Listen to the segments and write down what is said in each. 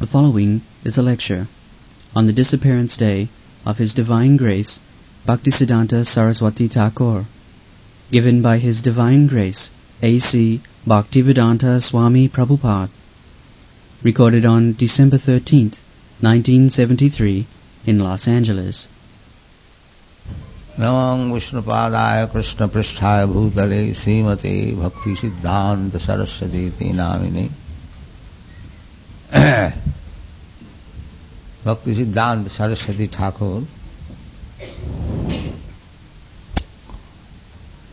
The following is a lecture on the disappearance day of His Divine Grace Bhaktisiddhanta Saraswati Thakur, given by His Divine Grace A.C. Bhaktivedanta Swami Prabhupada, recorded on December 13th, 1973 in Los Angeles. नमं विष्णुपादाय कृष्णपृष्ठाय भूतले श्रीमते भक्तिसिद्धान्त सरस्वती नामिने भक्ति सिद्धांत सरस्वती ठाकुर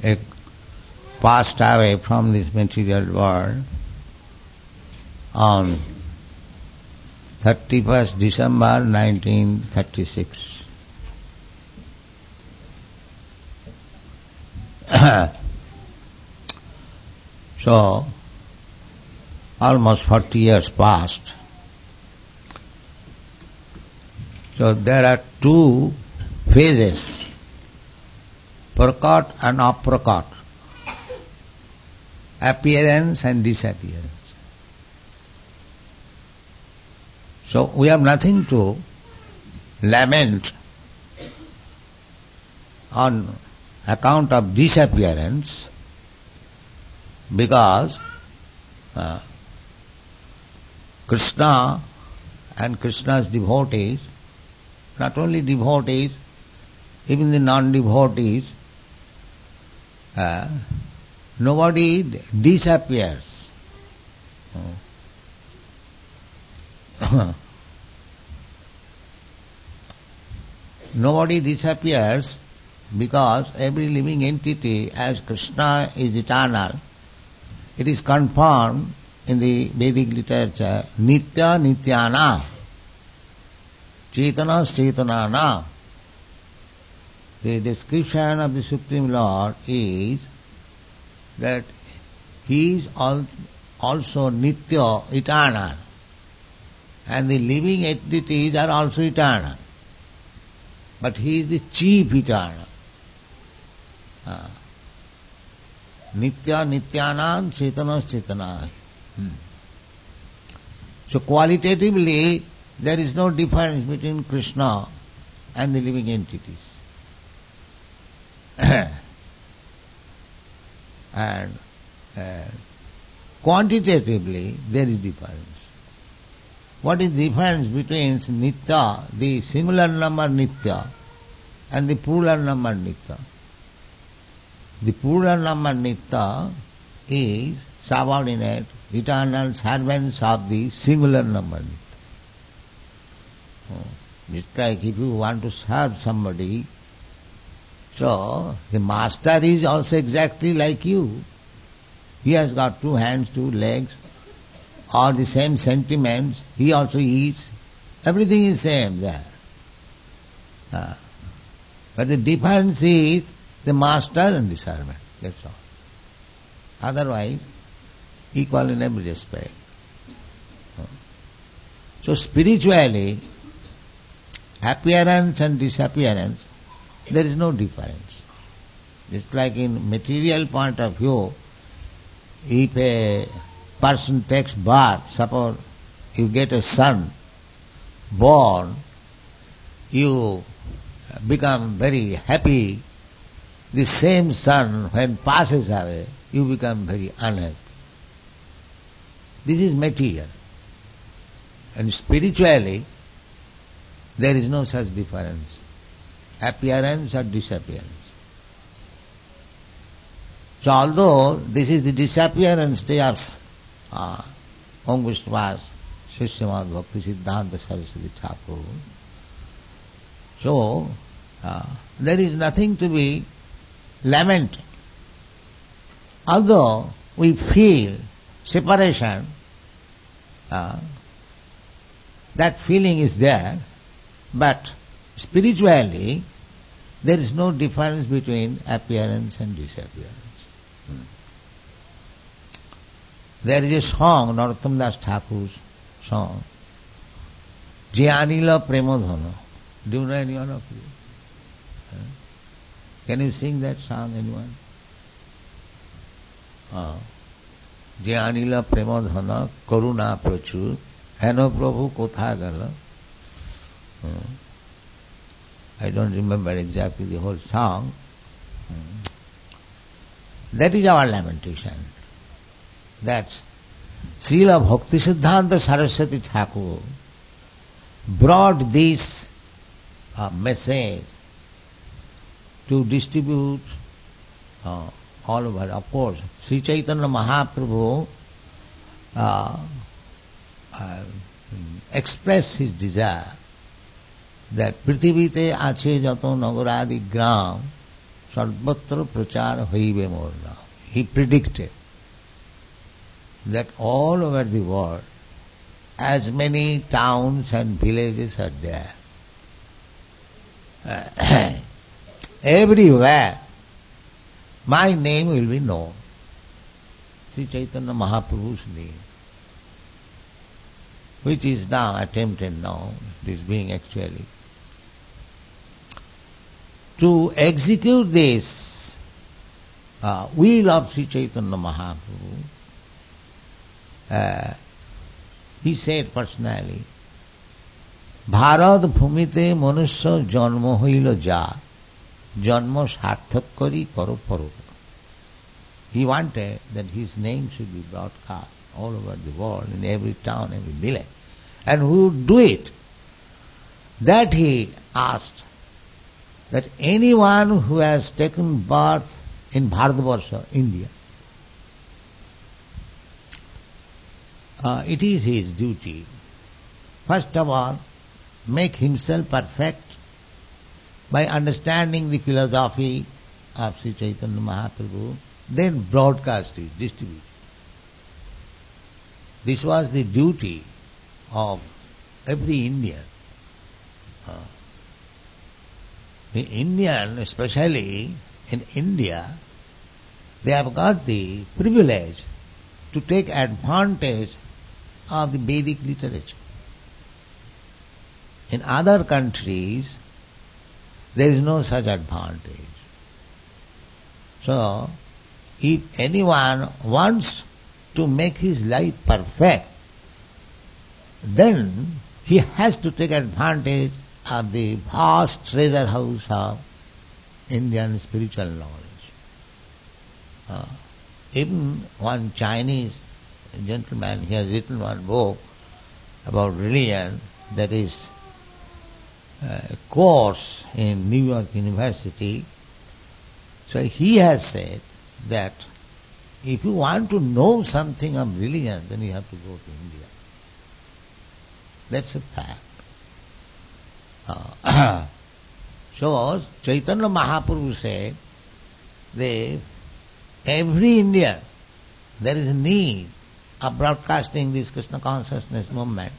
एक passed away from this material world on thirty first December nineteen thirty six so almost 40 years passed. So there are two phases, prakat and aprakat, appearance and disappearance. So we have nothing to lament on account of disappearance because uh, Krishna and Krishna's devotees, not only devotees, even the non-devotees, uh, nobody disappears. nobody disappears because every living entity as Krishna is eternal, it is confirmed in the Vedic literature, Nitya Nityana, Chetana Chetanana. The description of the Supreme Lord is that He is also Nitya, eternal, and the living entities are also eternal. But He is the chief eternal. Uh, Nitya Nityanam Chetana Chetana. Hmm. So qualitatively there is no difference between Krishna and the living entities. and uh, quantitatively there is difference. What is difference between Nitya, the singular number Nitya, and the plural number Nitya? The plural number Nitya is subordinate, eternal servants of the singular number just like if you want to serve somebody, so the master is also exactly like you. He has got two hands, two legs, or the same sentiments, he also eats. Everything is same there. Uh, but the difference is the master and the servant. That's all. Otherwise, equal in every respect. So spiritually, appearance and disappearance, there is no difference. Just like in material point of view, if a person takes birth, suppose you get a son born, you become very happy the same son, when passes away, you become very unhappy. This is material. And spiritually, there is no such difference. Appearance or disappearance. So although this is the disappearance day of uh, Om Vishwas, Shishyamad Bhakti Siddhanta Saraswati Thakur, so uh, there is nothing to be lamented. Although we feel separation, uh, that feeling is there, but spiritually there is no difference between appearance and disappearance. Hmm. There is a song, Narottam Das Thakur's song, Jianila Premodhana. Do you know anyone of you? Can you sing that song, anyone? যে আনিলা প্রেমধন করুণা প্রচুর হেন প্রভু কোথা গেল I don't remember exactly the whole song. That is our lamentation. That's Srila Bhakti Siddhanta Saraswati Thakur brought this uh, message to distribute uh, all over. Of course, Sri Chaitanya Mahaprabhu uh, uh, expressed his desire that পৃথিবীতে আছে যত নগরাদি গ্রাম সর্বত্র প্রচার হইবে মোর নাম হি প্রিডিক্টেড that all over the world as many towns and villages are there everywhere my name will be known Sri Chaitanya Mahaprabhu's name which is now attempted now it is being actually to execute this uh, will of Sri Chaitanya Mahaprabhu, uh, he said personally, Bharat ভূমিতে মনুষ্য জন্ম হইল যা জন্ম সার্থক করি করো পরো He wanted that his name should be broadcast all over the world, in every town, every village. And who would do it? That he asked that anyone who has taken birth in Bharatvarsha, India, uh, it is his duty, first of all, make himself perfect by understanding the philosophy of Sri Chaitanya Mahaprabhu, then broadcast it, distribute. This was the duty of every Indian. Uh, the Indian, especially in India, they have got the privilege to take advantage of the Vedic literature. In other countries, there is no such advantage. So, if anyone wants to make his life perfect, then he has to take advantage of the vast treasure house of Indian spiritual knowledge. Uh, even one Chinese gentleman, he has written one book about religion that is course in New York University. So he has said that if you want to know something of religion, then you have to go to India. That's a fact. Uh, so Chaitanya Mahaprabhu said that every Indian there is a need of broadcasting this Krishna consciousness movement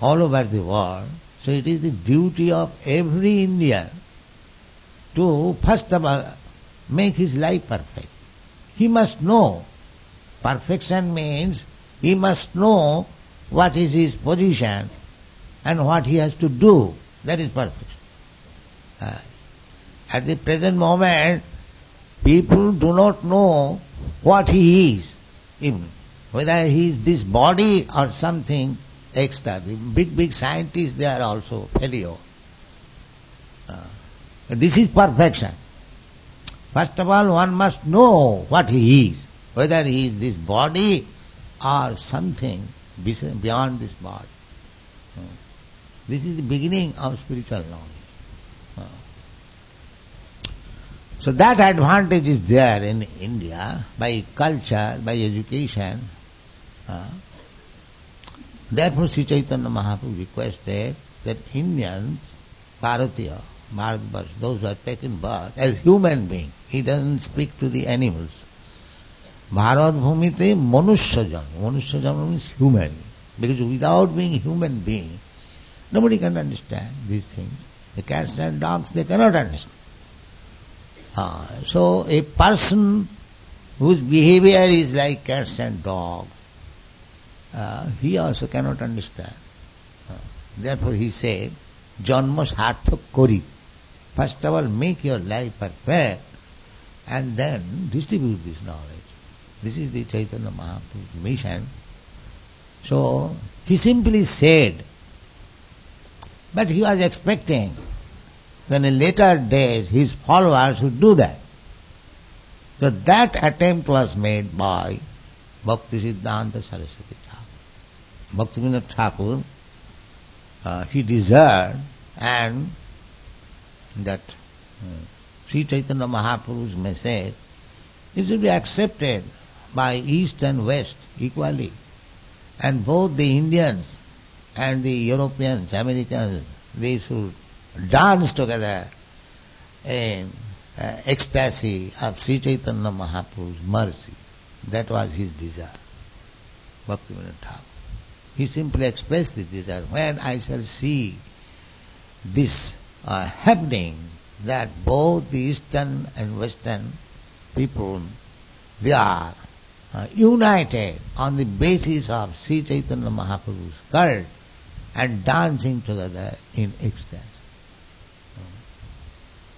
all over the world. So it is the duty of every Indian to first of all make his life perfect. He must know. Perfection means he must know what is his position and what he has to do. That is perfection. Uh, at the present moment, people do not know what he is, even whether he is this body or something extra. The big, big scientists, they are also failure. Uh, this is perfection. First of all, one must know what he is, whether he is this body or something beyond this body. Uh, this is the beginning of spiritual knowledge. Uh, so that advantage is there in India by culture, by education. Uh, Therefore, Sri Chaitanya Mahaprabhu requested that Indians, Bharatiya, Bharatbharsh, those who have taken birth as human being, he doesn't speak to the animals. Bharat Bhumite Manushya Janma. Means human. Because without being human being, nobody can understand these things. The cats and dogs, they cannot understand. Uh, so a person whose behavior is like cats and dogs, uh, he also cannot understand uh, therefore he said janma sarthak kori first of all make your life perfect and then distribute this knowledge this is the Chaitanya Mahaprabhu's mission. So he simply said, but he was expecting that in later days his followers would do that. So that attempt was made by Bhakti Siddhanta Saraswati Thakur. Bhakti Vinod Thakur, uh, he desired and that uh, Sri Chaitanya Mahaprabhu's message is to be accepted by East and West equally. And both the Indians and the Europeans, Americans, they should dance together in uh, ecstasy of Sri Chaitanya Mahaprabhu's mercy. That was his desire. Bhaktivinoda Thakur. He simply expressed his desire. When I shall see this uh, happening, that both the Eastern and Western people, they are uh, united on the basis of Sri Chaitanya Mahaprabhu's cult and dancing together in ecstasy.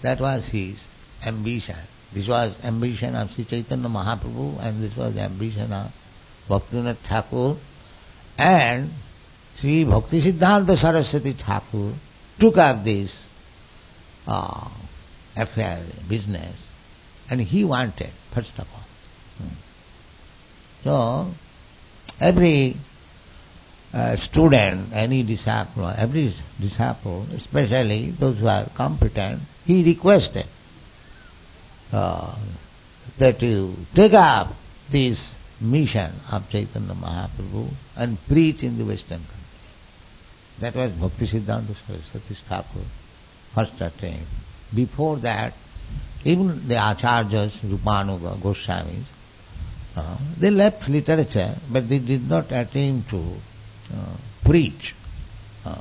That was his ambition. This was ambition of Sri Chaitanya Mahaprabhu and this was the ambition of Bhaktivinoda Thakur and Sri Bhakti Siddhanta Saraswati Thakur took up this uh, affair, business and he wanted, first of all. Hmm. So, every uh, student, any disciple, every disciple, especially those who are competent, he requested uh, that you take up this mission of Chaitanya Mahaprabhu and preach in the Western countries. That was Bhakti Siddhanta Saraswati Thakur first attempt. Before that, even the acharyas, Rupanuga, Goswamis, uh, they left literature, but they did not attempt to uh, preach uh,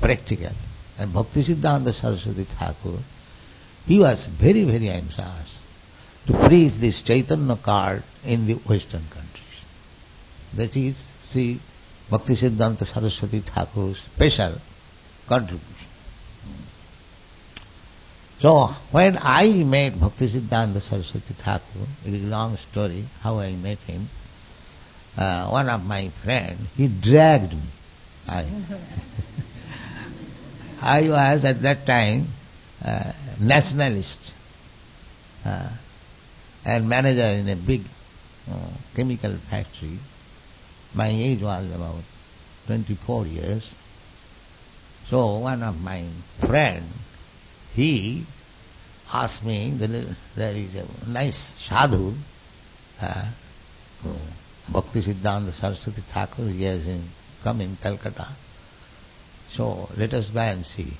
practical. And Bhakti Siddhanta Saraswati Thakur, he was very, very anxious to preach this Chaitanya card in the Western countries. That is see Bhakti Siddhanta Saraswati Thakur's special contribution. So when I met Bhakti Siddhanta Saraswati Thakur, it is a long story how I met him. Uh, one of my friends, he dragged me. I, I was at that time uh, nationalist uh, and manager in a big uh, chemical factory. My age was about 24 years. So one of my friends, he asked me, there is a nice sadhu, uh, Bhakti Siddhanta Saraswati Thakur, he has come in Calcutta. So let us go and see.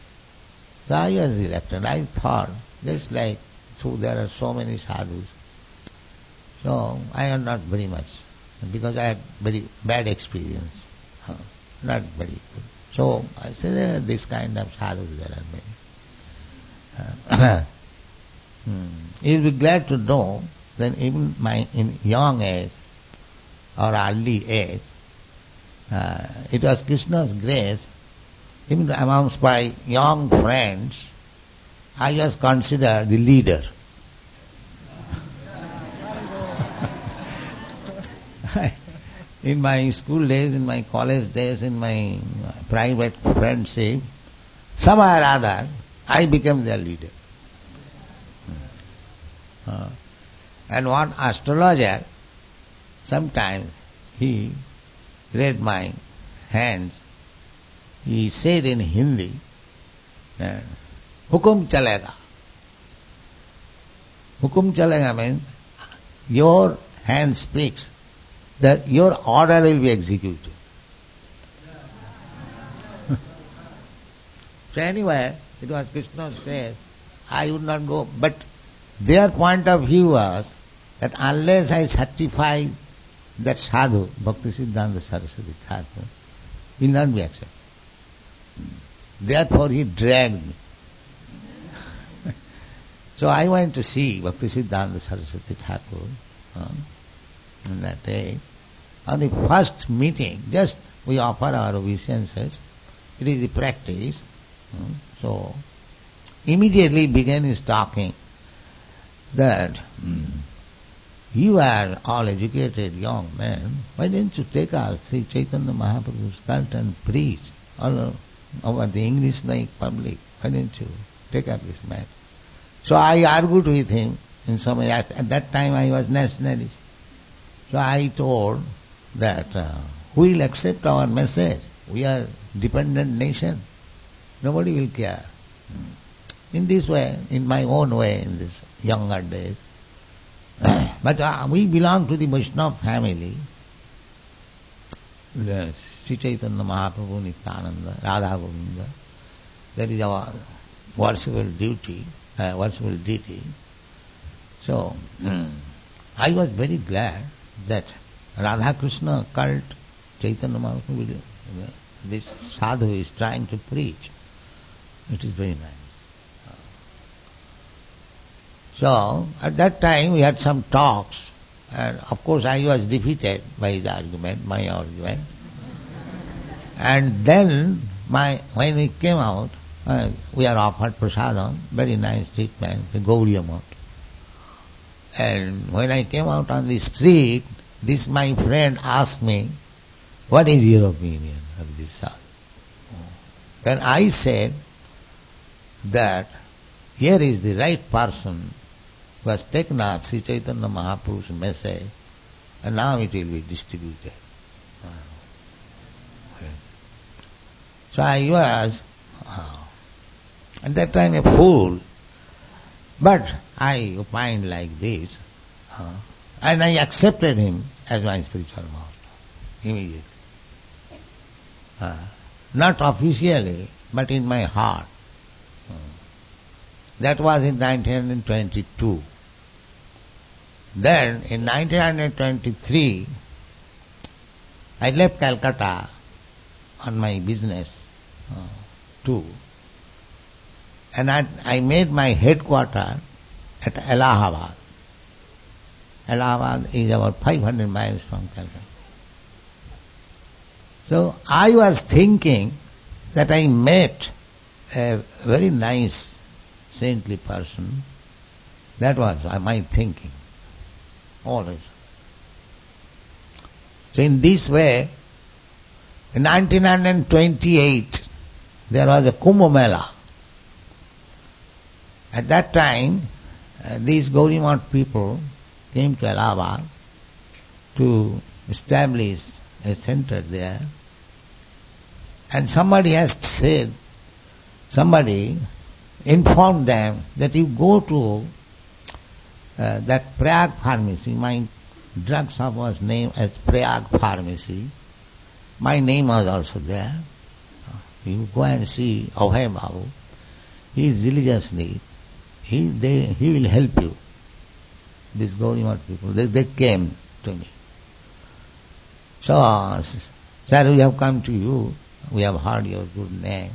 So I was elected. I thought, just like, so there are so many sadhus. So I am not very much, because I had very bad experience. Not very good. So I say are this kind of sadhus there are many. Hmm. You'll be glad to know that even my in young age or early age, uh, it was Krishna's grace even amongst my young friends, I was considered the leader. In my school days, in my college days, in my private friendship, somehow or other, I became their leader. Uh, and one astrologer, sometimes he read my hands he said in Hindi, hukum chalega. Hukum chalega means your hand speaks that your order will be executed. so anyway, it was Krishna's grace. I would not go, but their point of view was that unless I certify that sadhu, Bhakti Siddhanta Saraswati Thakur, will not be accepted. Therefore he dragged me. so I went to see Bhakti Siddhanta Saraswati Thakur on that day. On the first meeting, just we offer our obeisances. It is the practice. Uh, so immediately began his talking that um, you are all educated young men, why didn't you take us Sri Chaitanya Mahaprabhu's cult and preach all over the English like public? Why didn't you take up this matter? So I argued with him in some way. At, at that time I was nationalist. So I told that uh, who will accept our message? We are dependent nation. Nobody will care. In this way, in my own way, in this younger days. but uh, we belong to the Vaishnava family. The Sri Chaitanya Mahaprabhu, Nityananda, Radha Govinda. That is our worshipful duty, uh, worshipful deity. So, I was very glad that Radha Krishna cult Chaitanya Mahaprabhu, this sadhu is trying to preach. It is very nice. So, at that time we had some talks, and of course I was defeated by his argument, my argument. and then, my when we came out, uh, we are offered prasadam, very nice treatment, the Gaudiya. And when I came out on the street, this my friend asked me, what is your opinion of this sadhu? Then I said that here is the right person who has taken up Sri Chaitanya Mahaprabhu's message and now it will be distributed. So I was at that time a fool, but I opined like this, uh, and I accepted him as my spiritual master immediately. Uh, not officially, but in my heart. Uh, that was in 1922. Then, in 1923, I left Calcutta on my business uh, too. And I, I made my headquarters at Allahabad. Allahabad is about 500 miles from Calcutta. So I was thinking that I met a very nice, saintly person. That was my thinking, always. So in this way, in 1928, there was a Kumbh Mela. At that time, uh, these Gaurimat people came to Allahabad to establish a center there. And somebody has said, somebody informed them that you go to uh, that Prayag pharmacy, my drug shop was named as Prayag pharmacy. My name was also there. You go and see Abhay Babu. He is religiously, he, they, he will help you. These Gaurimat people, they, they came to me. So, sir, we have come to you. We have heard your good name.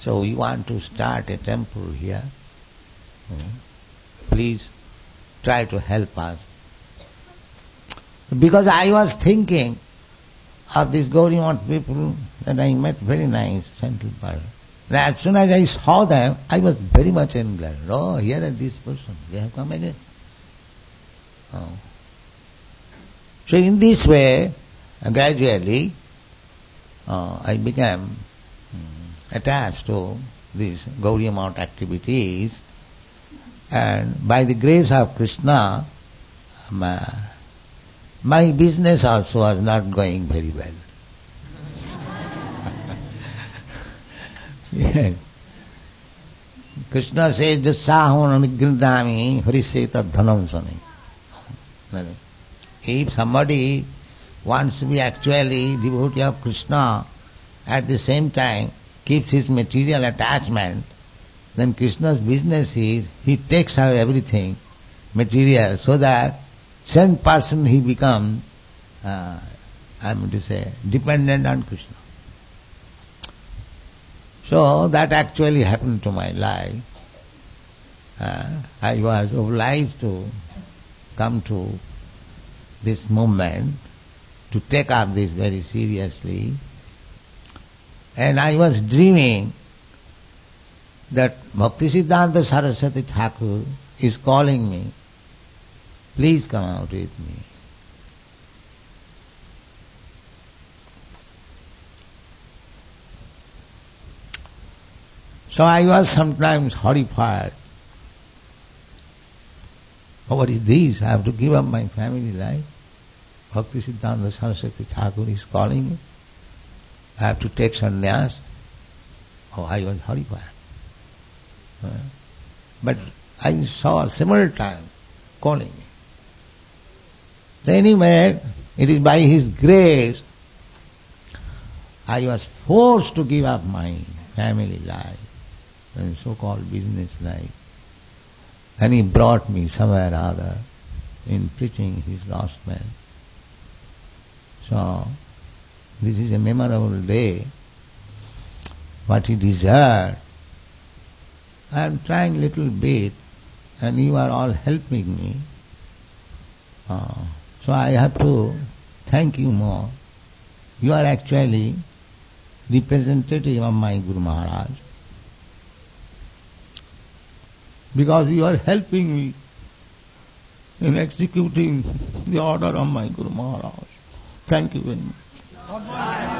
So we want to start a temple here. Hmm. Please try to help us. Because I was thinking of these Gaurimat people that I met very nice, gentle central part. As soon as I saw them, I was very much envious. Oh, here are these persons. They have come again. Oh. So in this way, gradually, uh, I became um, attached to these Gaudiya Math activities and by the grace of Krishna, my, my business also was not going very well. Krishna says, Jasahon anigrindami hariseta dhanam sani. If somebody wants to be actually devotee of Krishna, at the same time keeps his material attachment, then Krishna's business is he takes away everything material so that same person he becomes, uh, I am to say, dependent on Krishna. So that actually happened to my life. Uh, I was obliged to come to this movement, to take up this very seriously. And I was dreaming that Bhakti Siddhanta Saraswati Thakur is calling me Please come out with me. So I was sometimes horrified. Oh, what is this? I have to give up my family life. Bhakti Siddhanta Saraswati Thakur is calling me. I have to take sannyas. Oh, I was horrified. But I saw several times calling me. Anyway, it is by His grace I was forced to give up my family life and so-called business life. And He brought me somewhere or other in preaching His gospel. So, this is a memorable day. What He deserved. I am trying little bit and you are all helping me. Uh, so I have to thank you more. You are actually representative of my Guru Maharaj. Because you are helping me in executing the order of my Guru Maharaj. Thank you very much.